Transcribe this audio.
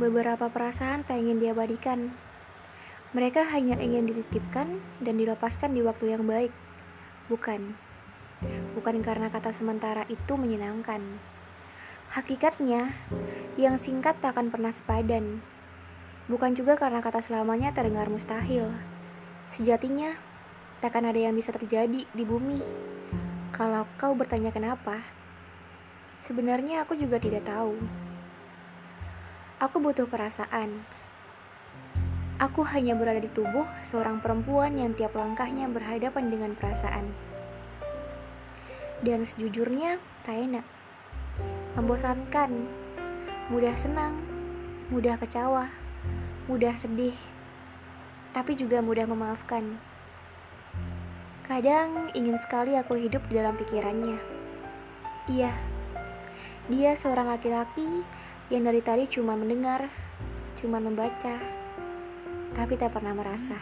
beberapa perasaan tak ingin diabadikan. Mereka hanya ingin dititipkan dan dilepaskan di waktu yang baik. Bukan. Bukan karena kata sementara itu menyenangkan. Hakikatnya, yang singkat tak akan pernah sepadan. Bukan juga karena kata selamanya terdengar mustahil. Sejatinya, takkan ada yang bisa terjadi di bumi. Kalau kau bertanya kenapa, sebenarnya aku juga tidak tahu. Aku butuh perasaan. Aku hanya berada di tubuh seorang perempuan yang tiap langkahnya berhadapan dengan perasaan. Dan sejujurnya, tak enak. Membosankan, mudah senang, mudah kecewa, mudah sedih, tapi juga mudah memaafkan. Kadang ingin sekali aku hidup di dalam pikirannya. Iya, dia seorang laki-laki yang dari tadi cuma mendengar, cuma membaca, tapi tak pernah merasa.